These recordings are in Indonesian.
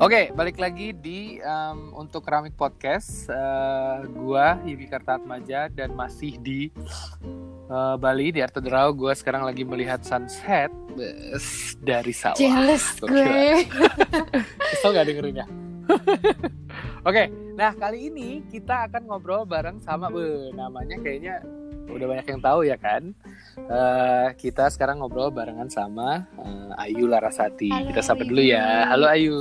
Oke, balik lagi di um, untuk keramik podcast. Uh, gua Yivi Kartatmaja dan masih di uh, Bali di Artedrau. Gua sekarang lagi melihat sunset Bes, dari sawah. Jealous gue. Kesel gak dengerinnya? Oke, nah kali ini kita akan ngobrol bareng sama be, namanya kayaknya udah banyak yang tahu ya kan. Eh, kita sekarang ngobrol barengan sama eh, Ayu Larasati. Halo, kita sapa dulu ya. Halo Ayu.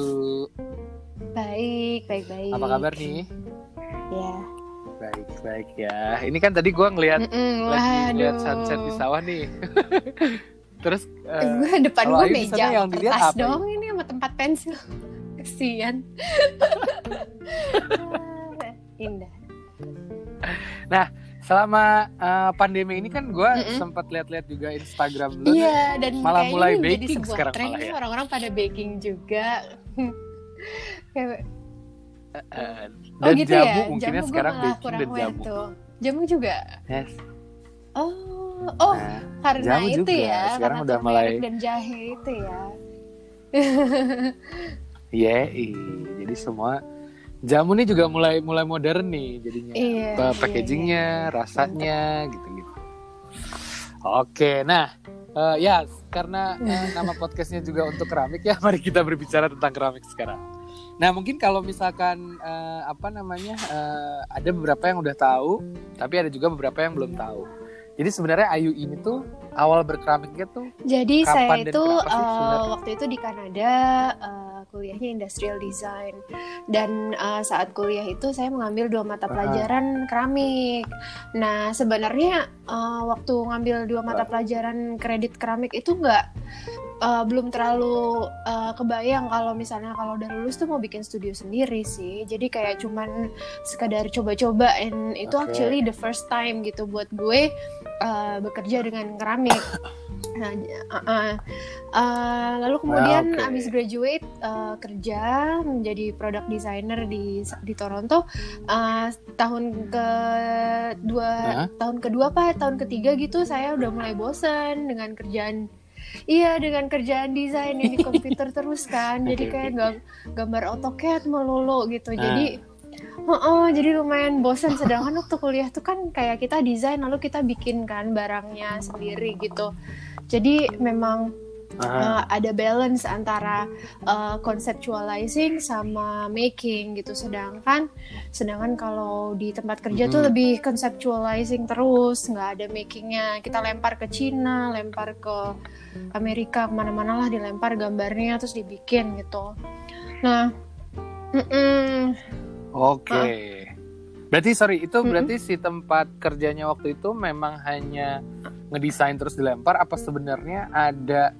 Baik, baik, baik. Apa kabar nih? Ya. Baik, baik ya. Ini kan tadi gua ngeliat Mm-mm, lagi waduh. ngeliat sunset di sawah nih. Terus eh, gue depan gue meja yang dilihat kertas doang ini sama tempat pensil. Kesian. Indah. Selama eh, pandemi ini kan gua Mm-mm. sempat lihat-lihat juga Instagram lu. Iya, dan malah mulai baking sekarang tren malah ya. orang-orang pada baking juga. Kayak- Eh, oh dan gitu jamu ya? mungkinnya jamu sekarang gue baking dan jamu. tuh. Jamu juga. Yes. Oh, oh Nah, karena jamu itu juga. ya. Sekarang karena udah mulai- dan jahe itu ya. Iya, jadi semua jamu nih juga mulai mulai modern nih jadinya. Iya, iya, Packagingnya, rasanya, gitu-gitu. Oke, nah eh, ya karena eh, nama podcastnya juga untuk keramik ya, mari kita berbicara tentang keramik sekarang. Nah mungkin kalau misalkan eh, apa namanya eh, ada beberapa yang udah tahu, tapi ada juga beberapa yang belum tahu. Jadi sebenarnya Ayu ini tuh awal berkeramiknya tuh Jadi Kapan saya dan itu sebenarnya? waktu itu di Kanada eh, kuliahnya industrial design. Dan eh, saat kuliah itu saya mengambil dua mata pelajaran keramik. Nah sebenarnya eh, waktu ngambil dua mata pelajaran kredit keramik itu nggak eh, belum terlalu eh, kebayang kalau misalnya kalau udah lulus tuh mau bikin studio sendiri sih. Jadi kayak cuman sekadar coba-coba and itu actually the first time gitu buat gue eh, bekerja dengan keramik. Nah, uh, uh, uh, lalu kemudian Ah, oke. abis graduate uh, kerja menjadi product designer di di Toronto Uh, tahun ke dua Hah? tahun kedua apa tahun ketiga gitu saya udah mulai bosan dengan kerjaan Iya dengan kerjaan desain yang di komputer terus kan, jadi Oke, kayak oke. gam- gambar AutoCAD melulu gitu. Ah. Jadi, Heeh, jadi lumayan bosan. Sedangkan waktu kuliah tuh kan kayak kita desain lalu kita bikin kan barangnya sendiri gitu. Jadi memang uh, ada balance antara uh, conceptualizing sama making gitu. Sedangkan sedangkan kalau di tempat kerja tuh Mhm. lebih conceptualizing terus, nggak ada makingnya. Kita lempar ke Cina, lempar ke Amerika, ke mana-mana lah dilempar gambarnya terus dibikin gitu. Nah, mm-mm. Oke. Berarti sorry itu Mm-mm. berarti si tempat kerjanya waktu itu memang hanya ngedesain terus dilempar apa sebenarnya ada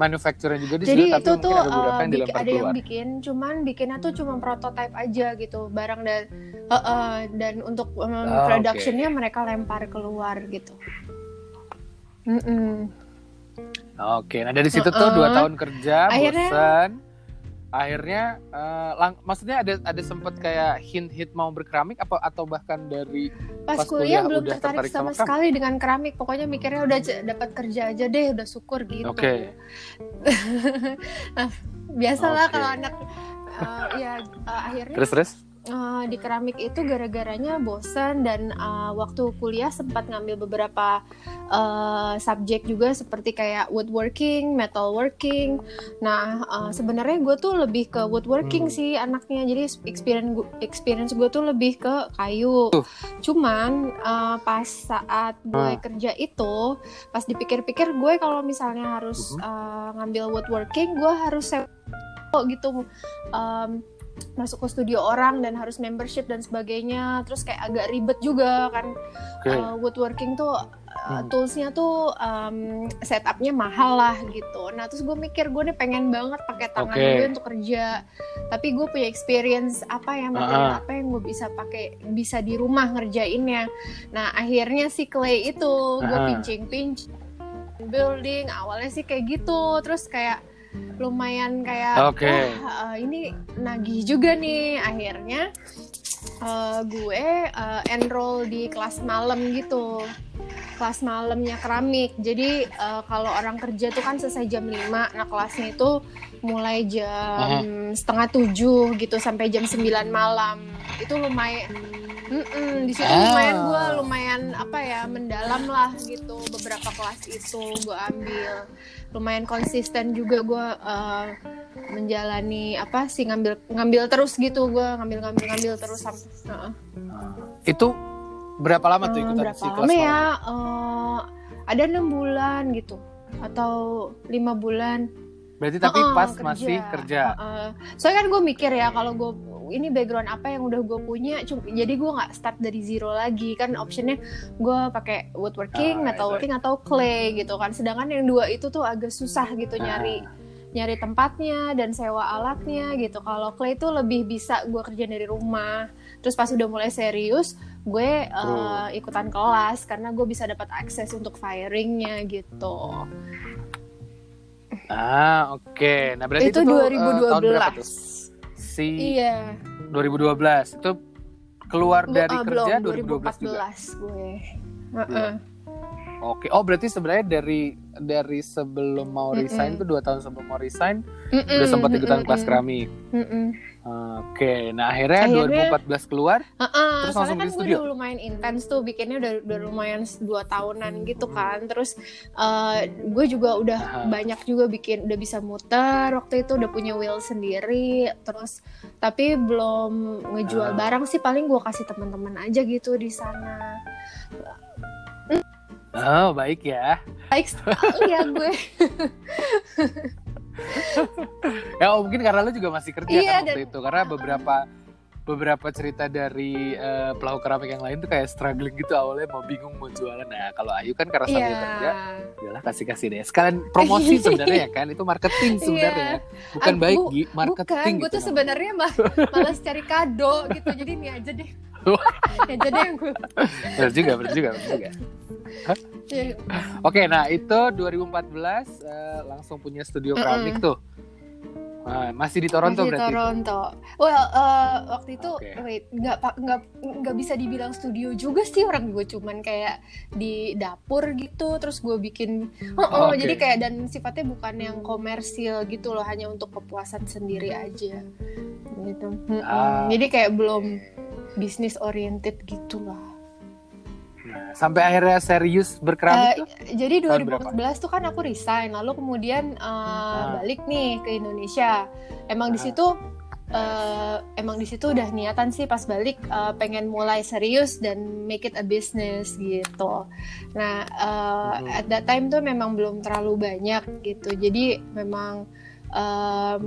manufacturer juga di Jadi situ tapi itu mungkin tuh ada uh, yang bik- ada yang keluar. bikin, cuman bikinnya tuh cuma prototype aja gitu, barang dan uh, uh, dan untuk um, Ah, productionnya mereka lempar keluar gitu. Mm-mm. Oke, nah dari situ tuh dua tahun kerja, Akhirnya- bosan. Akhirnya lang- maksudnya ada ada sempet kayak hint-hint mau berkeramik apa atau bahkan dari Pas, Pas kuliah, kuliah belum udah tertarik tertarik sama sama, sekali dengan keramik, pokoknya mikirnya udah dapat kerja aja deh, udah syukur gitu. Oke. Nah, biasalah Oke. kalau anak uh, ya uh, akhirnya terus terus? Uh, di keramik itu gara-garanya bosan dan uh, waktu kuliah sempat ngambil beberapa uh, subjek juga seperti kayak woodworking, metalworking. Nah uh, sebenarnya gue tuh lebih ke woodworking Hmm. sih anaknya. Jadi experience gu- experience gue tuh lebih ke kayu. Cuman uh, pas saat gue Hmm. kerja itu, pas dipikir-pikir gue kalau misalnya harus uh, ngambil woodworking, gue harus sewa gitu. Um, masuk ke studio orang dan harus membership dan sebagainya terus kayak agak ribet juga kan Oke. Uh, woodworking tuh uh, Hmm. toolsnya tuh um, setupnya mahal lah gitu nah terus gue mikir gue nih pengen banget pakai tangan Oke. gue untuk kerja tapi gue punya experience apa yang material Ah. apa yang gue bisa pakai bisa di rumah ngerjainnya nah akhirnya si clay itu gue Ah. pincing pincing building awalnya sih kayak gitu terus kayak lumayan kayak Oke. wah eh, ini nagih juga nih akhirnya eh, gue eh, enroll di kelas malam gitu kelas malamnya keramik. Jadi uh, kalau orang kerja tuh kan selesai jam 5. Nah, kelasnya itu mulai jam setengah tujuh gitu sampai jam 9 malam. Itu lumayan Mm-mm, di situ Ah. lumayan gue lumayan apa ya mendalam lah gitu beberapa kelas itu gue ambil lumayan konsisten juga gue uh, menjalani apa sih ngambil ngambil terus gitu gue ngambil ngambil ngambil terus sampai uh, Itu berapa lama tuh Eh, ikutan berapa si kelas lama ya? Eh, ada enam bulan gitu atau lima bulan. Berarti tapi Heeh, pas masih kerja. Heeh. Soalnya kan gue mikir ya kalau gue ini background apa yang udah gue punya, cum- jadi gue nggak start dari zero lagi kan optionnya gue pakai woodworking, Ah, metalworking atau clay gitu kan. Sedangkan yang dua itu tuh agak susah gitu Ah. nyari nyari tempatnya dan sewa alatnya gitu. Kalau clay itu lebih bisa gue kerjain dari rumah. Terus pas udah mulai serius, gue uh, ikutan kelas karena gue bisa dapat akses untuk firingnya gitu. Ah, oke. Nah, berarti itu itu, tuh, eh, tahun berapa 2012. tuh? Si Iya. 2012. Itu keluar dari uh, kerja belum 2012 juga. 2014 gue. Heeh. Oke. Oh, berarti sebenarnya dari dari sebelum mau resign Mm-mm. tuh dua tahun sebelum mau resign Mm-mm, udah sempat ikutan mm-mm, kelas keramik. mm-mm. Oke. Nah, akhirnya, Akhirnya- 2014 keluar. Heeh, Terus soalnya langsung kan di gue studio? udah lumayan intens tuh bikinnya udah udah lumayan dua tahunan gitu kan terus eh, gue juga udah Aha. banyak juga bikin udah bisa muter waktu itu udah punya wheel sendiri terus tapi belum ngejual Ah. barang sih paling gue kasih teman-teman aja gitu di sana Oh, baik ya. baik sekali ya gue Ya, oh, mungkin karena lu juga masih kerja Iya, kan waktu dan- itu. Karena beberapa beberapa cerita dari eh, pelaku keramik yang lain tuh kayak struggling gitu awalnya mau bingung mau jualan. Nah, kalau Ayu kan karena sambil kerja, Iya. udahlah kasih-kasih deh. Sekalian promosi sebenarnya ya kan, itu marketing sebenarnya. Bukan Ah, baik, marketing Bukan, gue gitu tuh sebenarnya mah malas cari kado gitu. Jadi ini aja deh. Aja deh yang gue. Bener juga, bener juga, bener juga. Ya, Oke, nah itu 2014 eh, langsung punya studio Mm-mm. keramik tuh. Nah, masih di Toronto masih berarti. Toronto. Well, eh, waktu itu Oke. wait nggak nggak nggak bisa dibilang studio juga sih orang gue cuman kayak di dapur gitu. Terus gue bikin, oh, oh, Oke. jadi kayak dan sifatnya bukan yang komersil gitu loh, hanya untuk kepuasan sendiri aja. Gitu. Ah. Jadi kayak belum bisnis oriented gitu lah. Nah, sampai akhirnya serius berkeramik Eh, tuh. jadi Tahun 2014 tuh kan aku resign, lalu kemudian uh, Ah. balik nih ke Indonesia. Emang di Ah. situ uh, emang di situ udah niatan sih pas balik uh, pengen mulai serius dan make it a business gitu. Nah uh, Mhm. at that time tuh memang belum terlalu banyak gitu. Jadi memang um,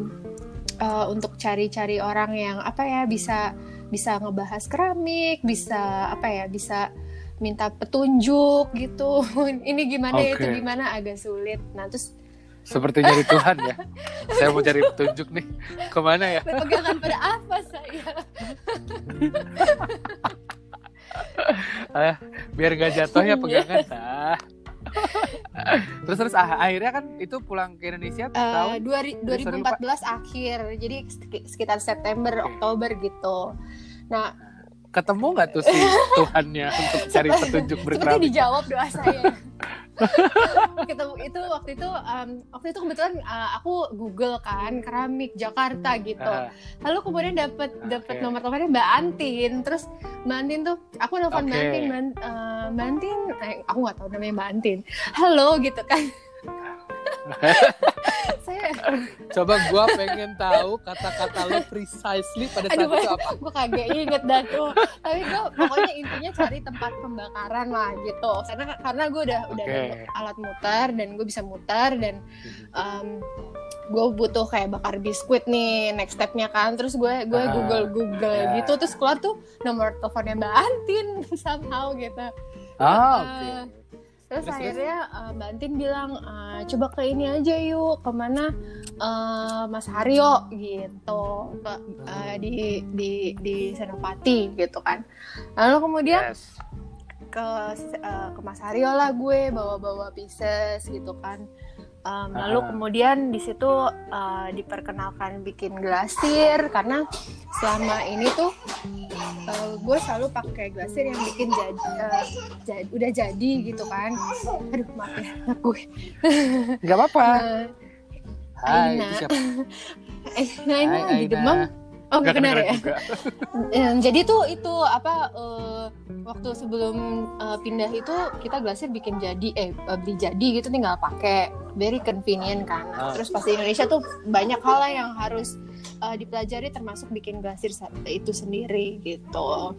uh, untuk cari-cari orang yang apa ya bisa bisa ngebahas keramik, bisa apa ya bisa minta petunjuk gitu. Ini gimana ya itu gimana agak sulit. Nah terus Seperti nyari Tuhan ya. Saya mau cari petunjuk nih. Ke mana ya? berpegangan pada apa saya? Ah, biar gak jatuh ya pegangan. Ah. terus terus ah, akhirnya kan itu pulang ke Indonesia Eh, tahun dua ri- Sorry, 2014 akhir, jadi sek- sekitar September Oke. Oktober gitu. Nah ketemu nggak tuh si Tuhannya untuk cari petunjuk seperti berkeramik? dijawab doa saya. ketemu itu waktu itu um, waktu itu kebetulan uh, aku Google kan keramik Jakarta gitu. Lalu kemudian dapat dapat nomor teleponnya Mbak Antin. Terus Mbak Antin tuh aku nelfon Mbak Oke. Antin, Mbak, eh, Mbak Antin, eh, aku nggak tahu namanya Mbak Antin. Halo gitu kan. saya Coba gua pengen tahu kata-kata lo precisely pada saat aduh itu apa? gue kagak inget dah tuh tapi gue pokoknya intinya cari tempat pembakaran lah gitu karena karena gue udah udah Oke. ada alat muter dan gue bisa muter dan gue butuh kayak bakar biskuit nih next stepnya kan terus gue gue Ah, google google ya. gitu terus keluar tuh nomor teleponnya mbak Antin somehow gitu Ah, Eh, oke. Terus, Terus, akhirnya uh, Mbak Antin bilang "Ah, coba ke ini aja yuk ke mana uh, Mas Haryo gitu ke, uh, di di di Senopati gitu kan. Lalu kemudian Yes. ke uh, ke Mas Aryo lah gue bawa-bawa pieces gitu kan um, lalu Ah. kemudian di situ uh, diperkenalkan bikin glasir karena selama ini tuh uh, gue selalu pakai glasir yang bikin jadi, uh, jadi udah jadi gitu kan aduh maaf ya gue nggak apa-apa Uh, Hai Aina. eh lagi Aina. demam oh Nggak benar kedengeran ya juga. Jadi tuh itu apa eh, waktu sebelum eh, pindah itu kita glasir bikin jadi eh beli jadi gitu tinggal pakai very convenient kan Nah, Ah. terus pas di Indonesia tuh banyak hal lah yang harus eh, dipelajari termasuk bikin glasir itu sendiri gitu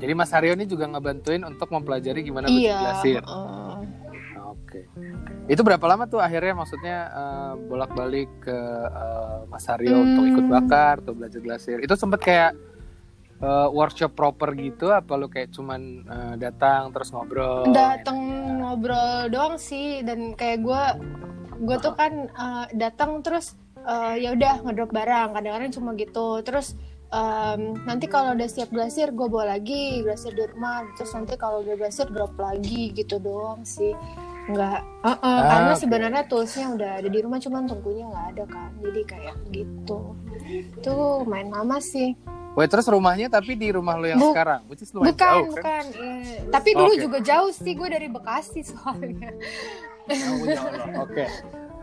jadi Mas Haryo ini juga ngebantuin untuk mempelajari gimana bikin iya glasir eh, Oke. Itu berapa lama tuh akhirnya? Maksudnya eh, bolak-balik ke eh, Mas Haryo Hmm. untuk ikut bakar atau belajar glasir? Itu sempet kayak eh, workshop proper gitu apa lu kayak cuman eh, datang terus ngobrol? datang ngobrol doang sih. Dan kayak gue gue tuh kan eh, datang terus eh, ya udah ngedrop barang. Kadang-kadang cuma gitu. Terus em, nanti kalau udah siap glasir gue bawa lagi glasir di rumah. Terus nanti kalau udah glasir drop lagi gitu doang sih nggak eh, eh, Ah, karena oke. sebenarnya toolsnya udah ada di rumah cuman tungkunya nggak ada kan jadi kayak gitu tuh main lama sih Wah terus rumahnya tapi di rumah lu yang Bu- sekarang, which is lumayan bukan jauh kan? bukan eh, tapi dulu Oke. juga jauh sih gue dari Bekasi soalnya Oh. Oke.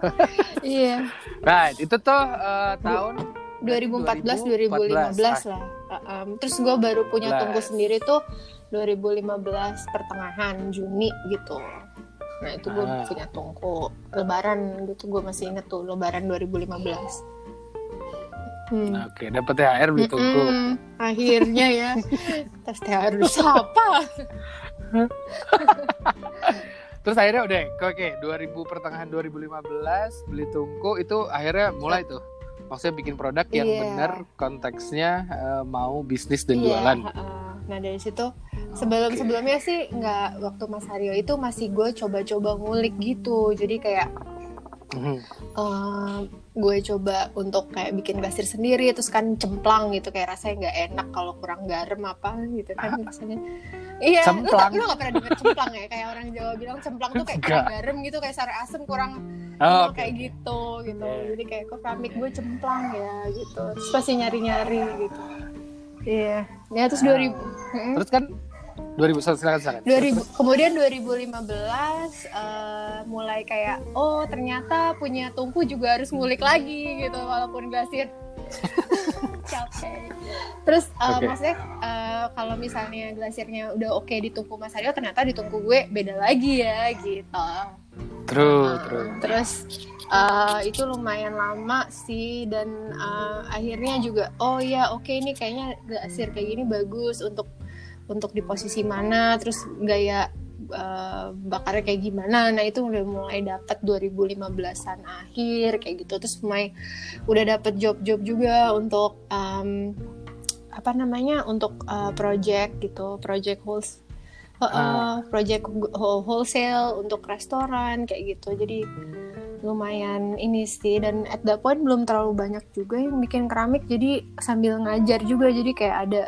iya Right, itu tuh eh, tahun 2014 2015 lah. Uh, um, terus gue baru punya 15. tungku sendiri tuh 2015 pertengahan Juni gitu. Nah itu gue Ah. punya tungku Lebaran gitu gue masih inget tuh Lebaran 2015. Hmm. Oke, dapat THR beli tungku. Mm-mm. Akhirnya ya. Terus THR dulu siapa? Terus akhirnya udah, oke, 2000 pertengahan 2015 beli tungku itu akhirnya mulai tuh. Maksudnya bikin produk yang Iya. benar konteksnya eh, mau bisnis dan Iya, jualan. heeh. Nah dari situ sebelum sebelumnya sih nggak waktu Mas Haryo itu masih gue coba-coba ngulik gitu. Jadi kayak Mhm. eh, gue coba untuk kayak bikin glasir sendiri terus kan cemplang gitu kayak rasanya nggak enak kalau kurang garam apa gitu kan rasanya iya lu, Cemplang? lu gak pernah denger cemplang ya kayak orang Jawa bilang cemplang tuh kayak kurang garam gitu kayak sari asem kurang Oh, oke. kayak gitu gitu Iya. jadi kayak kok keramik gue cemplang ya gitu terus pasti nyari-nyari gitu iya ya terus Ah. 2000 Mm-mm. Terus kan 2000 silakan silakan. 2000 kemudian 2015 eh, mulai kayak oh ternyata punya tungku juga harus ngulik lagi gitu walaupun glasir capek terus eh, Oke. maksudnya eh, kalau misalnya glasirnya udah oke di tungku Mas Aryo ternyata di tungku gue beda lagi ya gitu True, Nah, true. terus eh, itu lumayan lama sih dan eh, akhirnya juga oh ya oke ini kayaknya glasir kayak gini bagus untuk untuk di posisi mana terus gaya eh, bakarnya kayak gimana. Nah itu udah mulai dapat 2015an akhir kayak gitu. Terus mulai udah dapat job-job juga untuk em, apa namanya untuk eh, project gitu project wholes eh, eh, project wh- wholesale untuk restoran kayak gitu. Jadi lumayan ini sih dan at that point belum terlalu banyak juga yang bikin keramik. Jadi sambil ngajar juga jadi kayak ada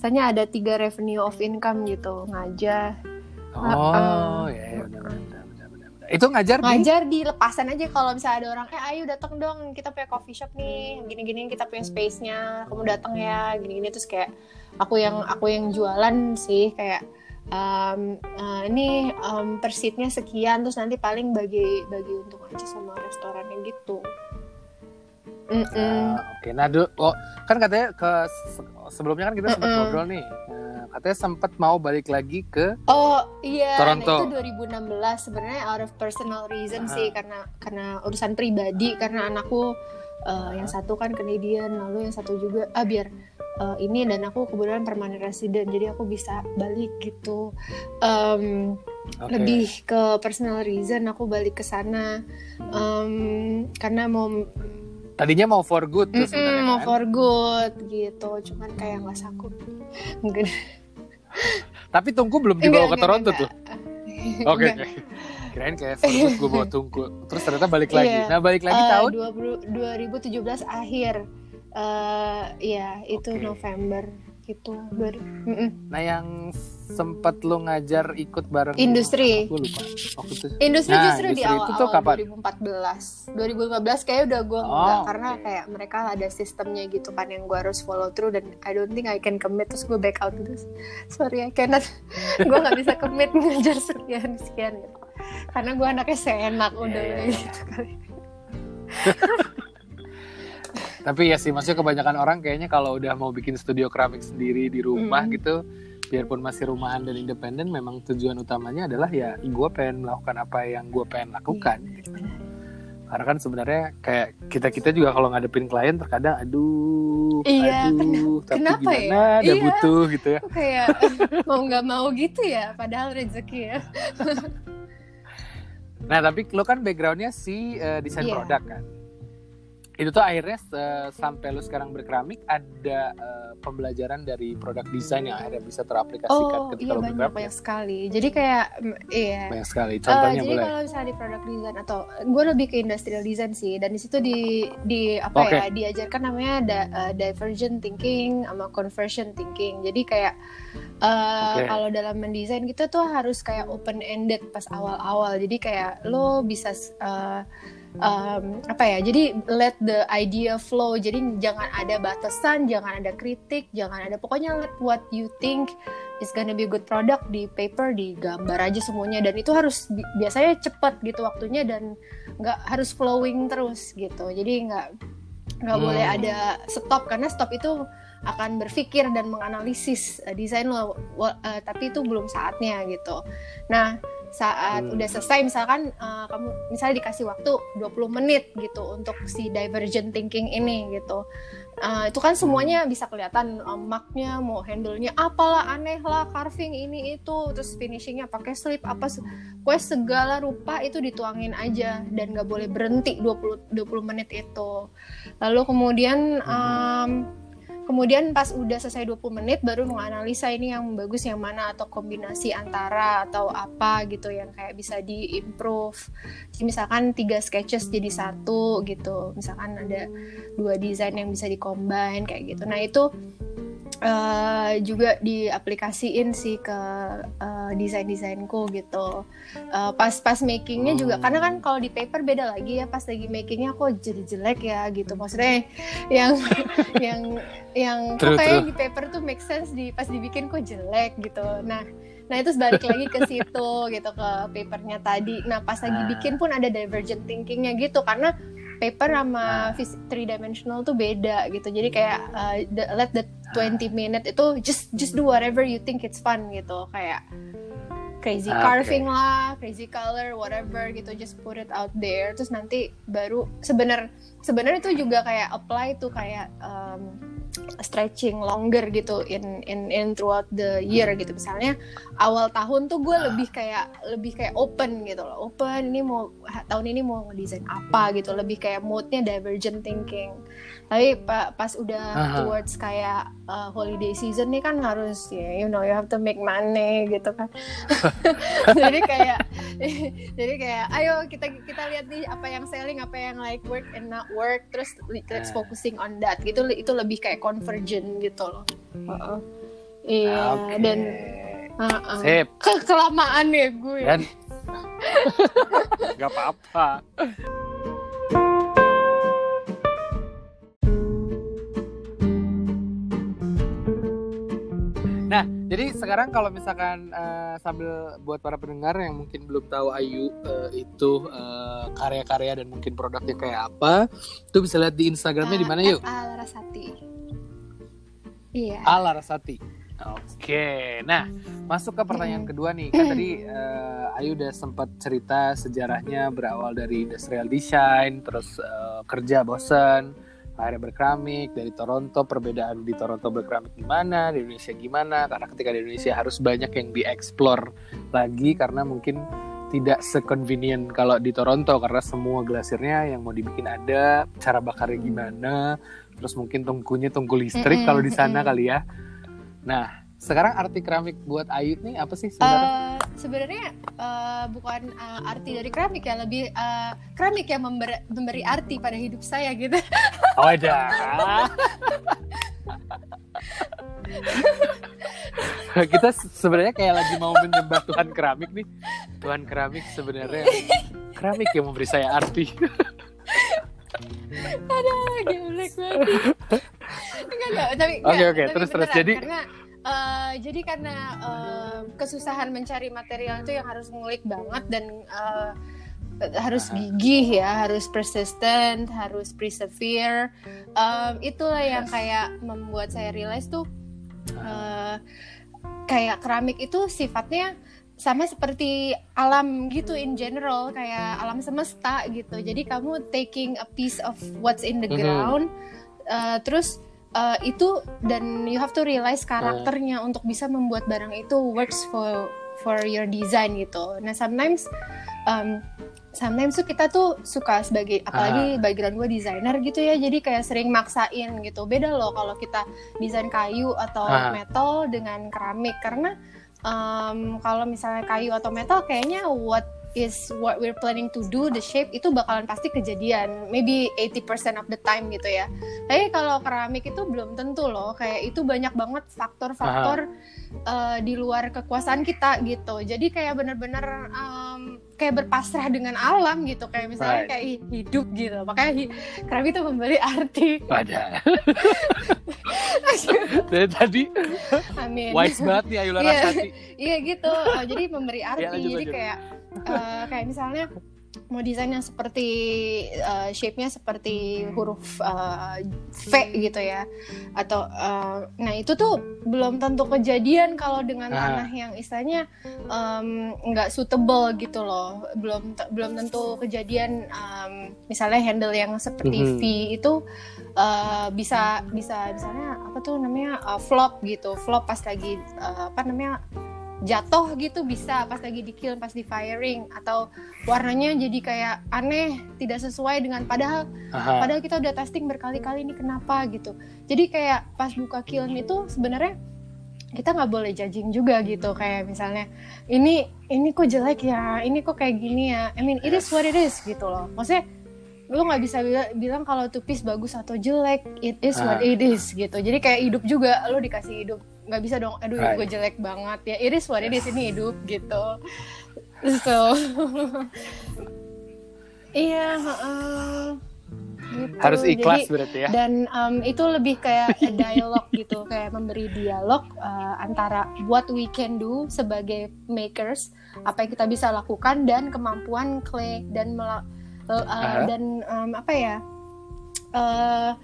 misalnya ada tiga revenue of income gitu ngajar. Oh, ya, ya benar, benar, benar, benar, benar. Itu ngajar di? Ngajar di lepasan aja kalau misalnya ada orang eh ayo datang dong kita punya coffee shop nih gini-gini kita punya space-nya kamu datang ya gini-gini. Terus kayak aku yang aku yang jualan sih kayak um, eh, ini um, per seatnya sekian terus nanti paling bagi bagi untung aja sama restorannya gitu. Mm-mm. Ah, Oke, nah du- oh, kan katanya ke sebelumnya kan kita sempat Mm-mm. ngobrol nih. Nah, katanya sempat mau balik lagi ke Oh iya, Toronto. nah itu 2016 sebenarnya out of personal reason Aha. sih karena karena urusan pribadi karena anakku uh, yang satu kan Canadian lalu yang satu juga ah biar uh, ini dan aku kebetulan permanent resident jadi aku bisa balik gitu. Um, Oke. Lebih ke personal reason aku balik ke sana um, karena mau Tadinya mau for good tuh Mm-mm, sebenarnya mau kan? for good gitu cuman kayak nggak sanggup. Tapi tungku belum dibawa Enggak, ke Toronto enggak, tuh. Oke, Enggak. oke. Kirain kayak for good gue bawa tungku. Terus ternyata balik lagi. Iya. Nah, balik lagi Eh, tahun 20, 2017 akhir. eh ya itu Oke. November gitu. Mm-mm. Nah yang sempat lu ngajar ikut bareng Industri. Gue lupa. Waktu itu. Industri Nah, justru di industri itu tuh kapan? 2014. 2015 kayak udah gue Oh, enggak karena kayak mereka ada sistemnya gitu kan yang gue harus follow through dan I don't think I can commit terus gue back out gitu. Sorry I cannot. gue nggak bisa commit ngajar sekian sekian gitu. Karena gue anaknya seenak udah Iya, iya, gitu kali. Tapi ya sih maksudnya kebanyakan orang kayaknya kalau udah mau bikin studio keramik sendiri di rumah Hmm. gitu, biarpun masih rumahan dan independen, memang tujuan utamanya adalah ya gue pengen melakukan apa yang gue pengen lakukan. gitu. Karena kan sebenarnya kayak kita kita juga kalau ngadepin klien terkadang aduh, Iya, aduh, tapi kenapa ya? gimana ada Iya. butuh gitu ya. Kayak mau nggak mau gitu ya padahal rezeki ya. Nah tapi lo kan backgroundnya si eh, desain Iya. produk kan. Itu tuh akhirnya eh, sampai lo sekarang berkeramik ada eh, pembelajaran dari produk desain yang akhirnya bisa teraplikasikan Oh ketika iya lo banyak berkeramik. banyak sekali. Jadi kayak mm, iya. Banyak sekali. Eh, Contohnya jadi boleh. kalau misalnya di product design atau gue lebih ke industrial design sih dan di situ di di apa Oke. ya diajarkan namanya da, eh, divergent thinking sama conversion thinking. Jadi kayak eh, Oke. kalau dalam mendesain kita tuh harus kayak open ended pas awal-awal. Jadi kayak lo bisa eh, um, apa ya jadi let the idea flow. Jadi jangan ada batasan jangan ada kritik jangan ada pokoknya let what you think is gonna be a good product di paper di gambar aja semuanya. Dan itu harus bi- biasanya cepat gitu waktunya dan nggak harus flowing terus gitu. Jadi nggak nggak Hmm. boleh ada stop karena stop itu akan berpikir dan menganalisis eh, desain lo eh, tapi itu belum saatnya gitu. Nah saat Hmm. udah selesai misalkan eh, kamu misalnya dikasih waktu 20 menit gitu untuk si divergent thinking ini gitu. Eh, itu kan semuanya bisa kelihatan eh, marknya mau handle-nya apalah aneh lah carving ini itu terus finishingnya pakai slip apa pokoknya segala rupa itu dituangin aja dan nggak boleh berhenti 20 20 menit itu. Lalu kemudian em, kemudian pas udah selesai 20 menit baru menganalisa ini yang bagus yang mana atau kombinasi antara atau apa gitu yang kayak bisa di-improve. Jadi misalkan tiga sketches jadi satu gitu. Misalkan ada dua desain yang bisa di-combine kayak gitu. Nah itu eh, juga diaplikasiin sih ke eh, desain-desainku gitu Eh, pas pas makingnya juga karena kan kalau di paper beda lagi ya pas lagi makingnya kok jadi jelek ya gitu maksudnya yang yang yang True, kok kayak true. di paper tuh make sense di pas dibikin kok jelek gitu nah nah itu balik lagi ke situ gitu ke papernya tadi nah pas lagi Ah. bikin pun ada divergent thinkingnya gitu karena paper sama vis- three dimensional tuh beda gitu. Jadi kayak uh, the- let the 20 minute itu just just do whatever you think it's fun gitu. Kayak crazy Oke. carving lah, crazy color, whatever gitu, just put it out there. Terus nanti baru sebenar sebenarnya itu juga kayak apply tuh kayak um, stretching longer gitu in in in throughout the year gitu. Misalnya awal tahun tuh gue lebih kayak lebih kayak open gitu loh, open ini mau tahun ini mau ngedesain apa gitu, lebih kayak moodnya divergent thinking. Tapi pa- pas udah Aha. towards kayak uh, holiday season nih kan harus ya you know you have to make money gitu kan jadi kayak jadi kayak ayo kita kita lihat nih apa yang selling apa yang like work and not work terus let's Ah. focusing on that gitu itu lebih kayak convergent gitu loh Heeh. iya Oke. dan. Sip. Ke- kelamaan ya gue Dan nggak apa-apa. Jadi sekarang kalau misalkan eh, sambil buat para pendengar yang mungkin belum tahu Ayu eh, itu eh, karya-karya dan mungkin produknya kayak apa, itu bisa lihat di Instagramnya di mana yuk? Al Rasati iya Ala Rasati. Oke, nah masuk ke pertanyaan kedua nih. Kan tadi eh, Ayu udah sempat cerita sejarahnya berawal dari industrial design, terus eh, kerja bosen, akhirnya berkeramik dari Toronto. Perbedaan di Toronto berkeramik gimana, di Indonesia gimana? Karena ketika di Indonesia harus banyak yang dieksplor lagi karena mungkin tidak seconvenient kalau di Toronto karena semua glasirnya yang mau dibikin ada, cara bakarnya gimana, terus mungkin tungkunya tungku listrik Mm-mm, kalau di sana mm-mm. kali ya. Nah, sekarang arti keramik buat Ayu nih apa sih sebenarnya? Eh, sebenarnya eh, bukan eh, arti dari keramik ya lebih eh, keramik yang memberi, memberi arti pada hidup saya gitu oh ada. kita sebenarnya kayak lagi mau menyembah Tuhan keramik nih. Tuhan keramik sebenarnya keramik yang memberi saya arti. Aduh, geblek banget. Enggak, enggak, tapi Oke, oke, terus, terus. Jadi- karena eh, jadi karena eh, kesusahan mencari material itu yang harus ngulik banget dan eh, harus Aha. gigih ya, harus persistent, harus persevere. Em, itulah yang kayak membuat saya realize tuh eh, kayak keramik itu sifatnya sama seperti alam gitu in general kayak alam semesta gitu jadi kamu taking a piece of what's in the Mhm. ground uh, terus uh, itu dan you have to realize karakternya untuk bisa membuat barang itu works for for your design gitu. Nah sometimes um, sometimes tuh kita tuh suka sebagai apalagi background gue desainer gitu ya jadi kayak sering maksain gitu. Beda loh kalau kita desain kayu atau Ah. metal dengan keramik. Karena um, kalau misalnya kayu atau metal kayaknya what is what we're planning to do the shape itu bakalan pasti kejadian maybe 80% of the time gitu ya tapi kalau keramik itu belum tentu loh kayak itu banyak banget faktor-faktor uh, di luar kekuasaan kita gitu jadi kayak bener-bener um, kayak berpasrah dengan alam gitu kayak misalnya Right. kayak hidup gitu makanya hi- keramik itu memberi arti Pada. Dari tadi amin wise banget nih Ayu Iya. Iya gitu. Oh, jadi memberi arti. Ya, lanjut, jadi lanjut. kayak eh, kayak misalnya mau desain yang seperti eh, shape-nya seperti huruf eh, V gitu ya. Atau eh, nah itu tuh belum tentu kejadian kalau dengan Ah. tanah yang istilahnya nggak suitable gitu loh. Belum belum tentu kejadian em, misalnya handle yang seperti Mhm. V itu eh, bisa bisa misalnya apa tuh namanya eh, flop gitu. Flop pas lagi eh, apa namanya jatuh gitu bisa pas lagi di kiln pas di firing atau warnanya jadi kayak aneh tidak sesuai dengan padahal Aha. padahal kita udah testing berkali-kali ini kenapa gitu. Jadi kayak pas buka kiln itu sebenarnya kita nggak boleh judging juga gitu kayak misalnya ini ini kok jelek ya ini kok kayak gini ya. I mean it is what it is gitu loh. Maksudnya lu nggak bisa bila- bilang kalau tuh piece bagus atau jelek it is what it is gitu. Jadi kayak hidup juga lu dikasih hidup nggak bisa dong aduh Right. gue jelek banget ya it is what it is ini hidup gitu so iya heeh. Gitu. Harus ikhlas Jadi- berarti ya. dan um, itu lebih kayak dialog gitu kayak memberi dialog uh, antara what we can do sebagai makers apa yang kita bisa lakukan dan kemampuan clay dan mela- uh, Aha. dan um, apa ya uh,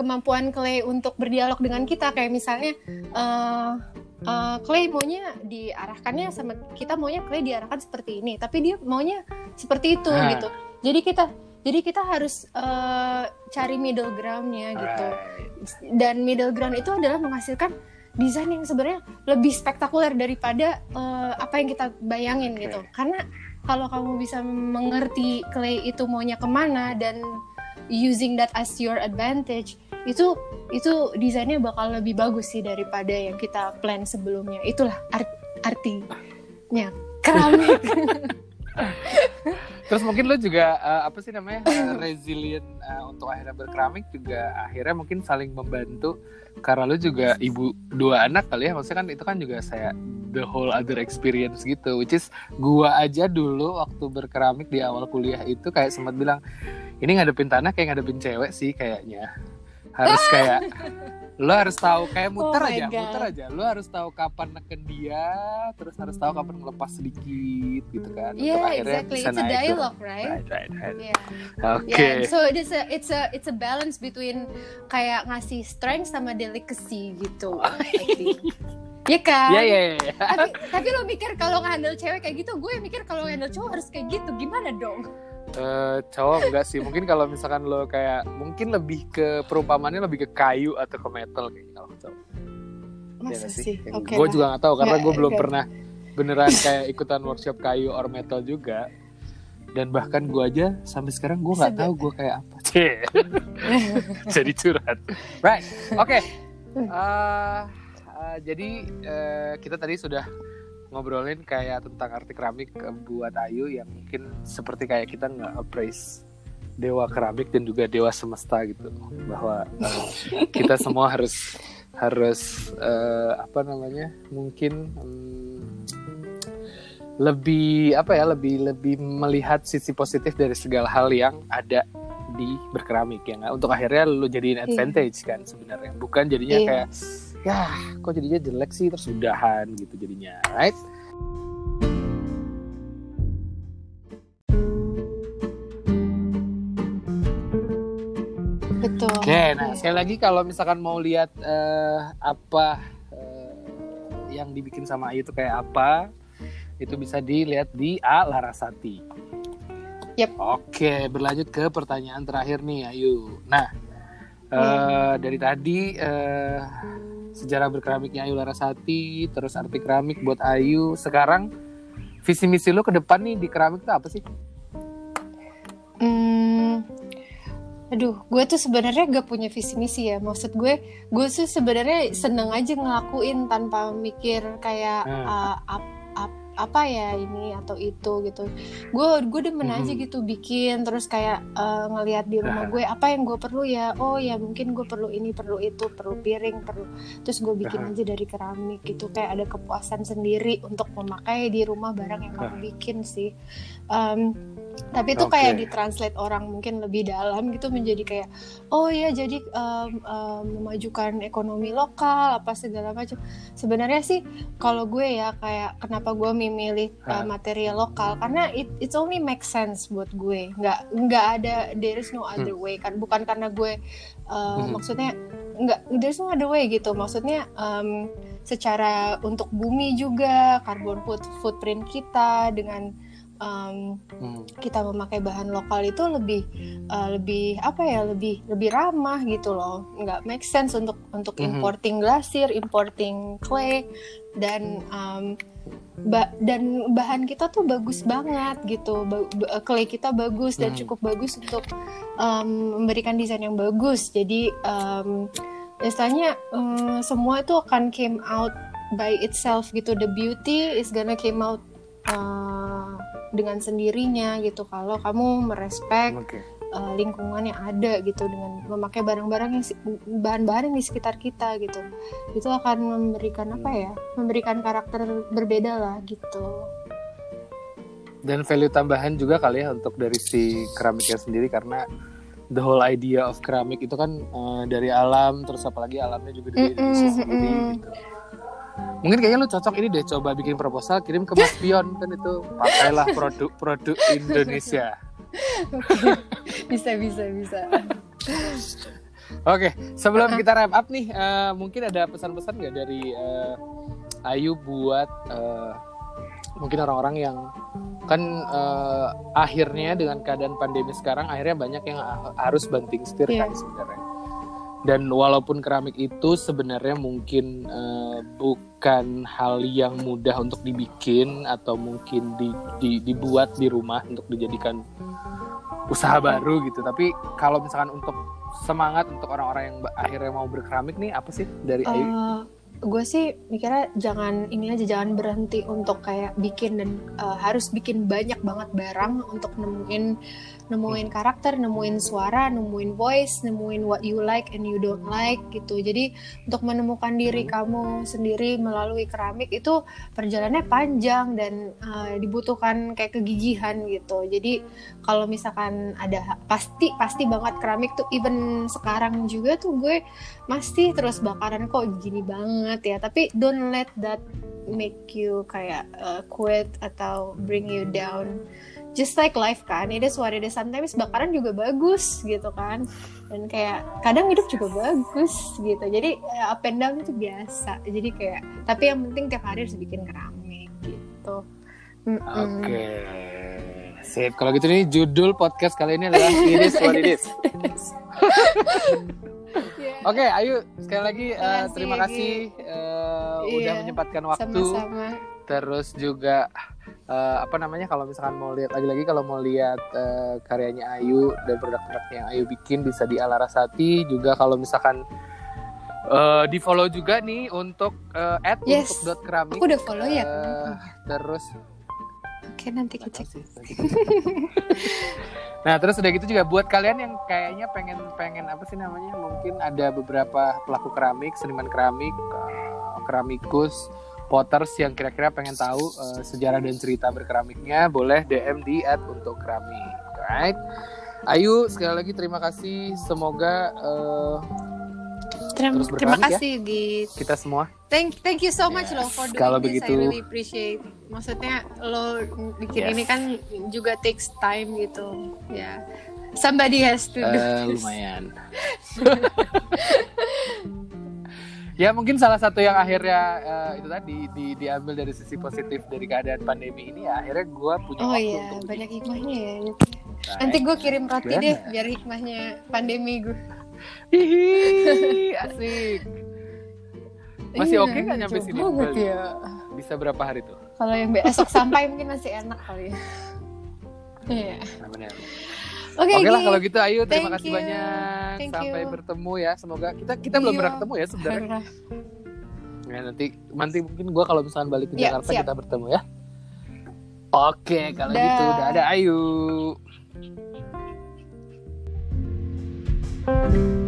kemampuan clay untuk berdialog dengan kita kayak misalnya uh, uh, clay maunya diarahkannya sama kita maunya clay diarahkan seperti ini tapi dia maunya seperti itu Ah. gitu jadi kita jadi kita harus uh, cari middle groundnya gitu Right. dan middle ground itu adalah menghasilkan desain yang sebenarnya lebih spektakuler daripada uh, apa yang kita bayangin Oke. gitu karena kalau kamu bisa mengerti clay itu maunya ke mana dan using that as your advantage itu itu desainnya bakal lebih bagus sih daripada yang kita plan sebelumnya. Itulah art- artinya. Keramik Terus mungkin lo juga eh, apa sih namanya eh, resilient eh, untuk akhirnya berkeramik juga akhirnya mungkin saling membantu. Karena lo juga ibu dua anak kali ya maksudnya kan itu kan juga saya the whole other experience gitu which is gua aja dulu waktu berkeramik di awal kuliah itu kayak sempat bilang ini ngadepin tanah kayak ngadepin cewek sih kayaknya harus kayak lo harus tahu kayak muter Oh aja God. muter aja lo harus tahu kapan neken dia terus harus tahu kapan ngelepas sedikit gitu kan untuk yeah akhirnya exactly bisa it's a naik turun. dialogue right Right, right, right. yeah Oke. Yeah, so it's a it's a it's a balance between kayak ngasih strength sama delicacy gitu. Think. Iya kan? Iya, iya, iya. Tapi tapi lo mikir kalau ngehandle cewek kayak gitu, gue mikir kalau handle cowok harus kayak gitu. Gimana dong? Eh, cowok enggak sih. Mungkin kalau misalkan lo kayak mungkin lebih ke perumpamannya lebih ke kayu atau ke metal kayaknya kalau cowok. Iya Masa nggak sih? Oke. gue lah. juga nggak tahu karena gue belum pernah beneran kayak ikutan workshop kayu or metal juga. Dan bahkan gue aja sampai sekarang gue nggak tahu gue kayak apa. Jadi curhat. Right. Oke. Eh, eh, jadi eh, kita tadi sudah ngobrolin kayak tentang arti keramik buat Ayu yang mungkin seperti kayak kita nggak appraise dewa keramik dan juga dewa semesta gitu bahwa eh, kita semua harus harus uh, apa namanya mungkin um, lebih apa ya lebih lebih melihat sisi positif dari segala hal yang ada di berkeramik ya untuk akhirnya lu jadiin iya. advantage yeah. kan sebenarnya bukan jadinya yeah. kayak ya kok jadinya jelek sih terus udahan gitu jadinya right Betul. Oke, okay, nah sekali lagi kalau misalkan mau lihat uh, apa uh, yang dibikin sama Ayu itu kayak apa, itu bisa dilihat di A Larasati. Yep. Oke, berlanjut ke pertanyaan terakhir nih Ayu. Nah, uh, dari tadi uh, sejarah berkeramiknya Ayu Larasati, terus arti keramik buat Ayu. Sekarang visi misi lo ke depan nih di keramik itu apa sih? Hmm, aduh gue tuh sebenarnya gak punya visi misi ya maksud gue gue tuh sebenarnya seneng aja ngelakuin tanpa mikir kayak hmm. uh, ap, ap, apa ya ini atau itu gitu. Gue gue demen hmm. aja gitu bikin terus kayak uh, ngelihat di rumah nah. gue apa yang gue perlu ya? Oh ya mungkin gue perlu ini perlu itu perlu piring perlu terus gue bikin aja dari keramik gitu. Kayak ada kepuasan sendiri untuk memakai di rumah barang yang kamu bikin sih um, tapi itu okay. kayak ditranslate orang mungkin lebih dalam gitu menjadi kayak oh ya jadi um, um, memajukan ekonomi lokal apa segala macam sebenarnya sih kalau gue ya kayak kenapa gue memilih uh, material lokal karena it it's only make sense buat gue nggak nggak ada there is no other hmm. way kan bukan karena gue uh, hmm. maksudnya nggak there's no other way gitu maksudnya um, secara untuk bumi juga carbon foot, footprint kita dengan um, hmm. kita memakai bahan lokal itu lebih uh, lebih apa ya lebih lebih ramah gitu loh nggak make sense untuk untuk hmm. importing glasir importing clay dan um, ba dan bahan kita tuh bagus banget gitu ba clay kita bagus dan hmm. cukup bagus untuk um, memberikan desain yang bagus jadi um, istilahnya um, semua itu akan came out by itself gitu the beauty is gonna came out uh, dengan sendirinya gitu. Kalau kamu merespek okay. uh, eh, lingkungan yang ada gitu dengan memakai barang-barang yang bahan-bahan yang di sekitar kita gitu. Itu akan memberikan apa ya? Memberikan karakter berbeda lah gitu. Dan value tambahan juga kali ya untuk dari si keramiknya sendiri karena the whole idea of keramik itu kan uh, dari alam terus apalagi alamnya juga dari mm -mm, sisi mm -mm. gitu mungkin kayaknya lu cocok ini deh coba bikin proposal kirim ke Mas Pion kan itu pakailah produk-produk Indonesia. Bisa bisa bisa. Oke, sebelum kita wrap up nih, uh, mungkin ada pesan-pesan nggak dari uh, Ayu buat uh, mungkin orang-orang yang kan uh, akhirnya dengan keadaan pandemi sekarang akhirnya banyak yang harus banting setir yeah. kan sebenarnya dan walaupun keramik itu sebenarnya mungkin uh, bukan hal yang mudah untuk dibikin atau mungkin di, di, dibuat di rumah untuk dijadikan usaha baru gitu tapi kalau misalkan untuk semangat untuk orang-orang yang akhirnya mau berkeramik nih apa sih dari uh? Gue sih mikirnya jangan ini aja jangan berhenti untuk kayak bikin dan uh, harus bikin banyak banget barang untuk nemuin nemuin karakter, nemuin suara, nemuin voice, nemuin what you like and you don't like gitu. Jadi untuk menemukan diri hmm. kamu sendiri melalui keramik itu perjalanannya panjang dan uh, dibutuhkan kayak kegigihan gitu. Jadi kalau misalkan ada pasti pasti banget keramik tuh even sekarang juga tuh gue masih terus bakaran kok gini banget ya. Tapi don't let that make you kayak uh, quit atau bring you down. Just like life kan it is what it is. Sometimes bakaran juga bagus gitu kan. Dan kayak kadang hidup juga bagus gitu. Jadi up and down itu biasa. Jadi kayak tapi yang penting tiap hari harus bikin keramik gitu. Mm -mm. oke. Okay. sip. Kalau gitu nih judul podcast kali ini adalah it is what it is yeah. Oke, okay, Ayu sekali lagi uh, terima kasih uh, yeah. udah menyempatkan waktu. Sama-sama. Terus juga uh, apa namanya kalau misalkan mau lihat lagi-lagi kalau mau lihat uh, karyanya Ayu dan produk-produk yang Ayu bikin bisa di Alarasati juga kalau misalkan uh, di follow juga nih untuk uh, at yes. untuk dot keramik. Aku udah follow ya. Uh, terus Oke, nanti Nggak kita tahu sih, nanti kita cek. nah terus udah gitu juga buat kalian yang kayaknya pengen pengen apa sih namanya mungkin ada beberapa pelaku keramik seniman keramik eh, keramikus potters yang kira-kira pengen tahu eh, sejarah dan cerita berkeramiknya boleh DM di at untuk keramik. Right Ayu sekali lagi terima kasih. Semoga eh, Terima, Terus terima berkeramik ya. kasih Git. kita semua Thank thank you so much Yes, loh for doing kalau this. begitu- I really appreciate. Maksudnya lo bikin Yes. ini kan juga takes time gitu. Ya. Somebody has to do Eh, this. lumayan. ya mungkin salah satu yang akhirnya eh, itu tadi di, diambil dari sisi positif dari keadaan pandemi ini ya akhirnya gue punya Oh waktu iya, untuk banyak hikmahnya ya. Nah, Nanti gue kirim roti deh biar hikmahnya pandemi gue. Hihi, asik. Masih Iya, oke nggak nyampe sini? Bali? ya. Bisa berapa hari tuh? Kalau yang besok sampai mungkin masih enak kali ya. Iya. Oke, Oke lah kalau gitu Ayu terima Thank kasih you. banyak Thank sampai you. bertemu ya semoga kita kita belum Iya. pernah ketemu ya sebenarnya ya, nanti nanti mungkin gue kalau misalnya balik ke Iya, Jakarta siap. kita bertemu ya oke kalau Dah. gitu udah ada Ayu Thank you.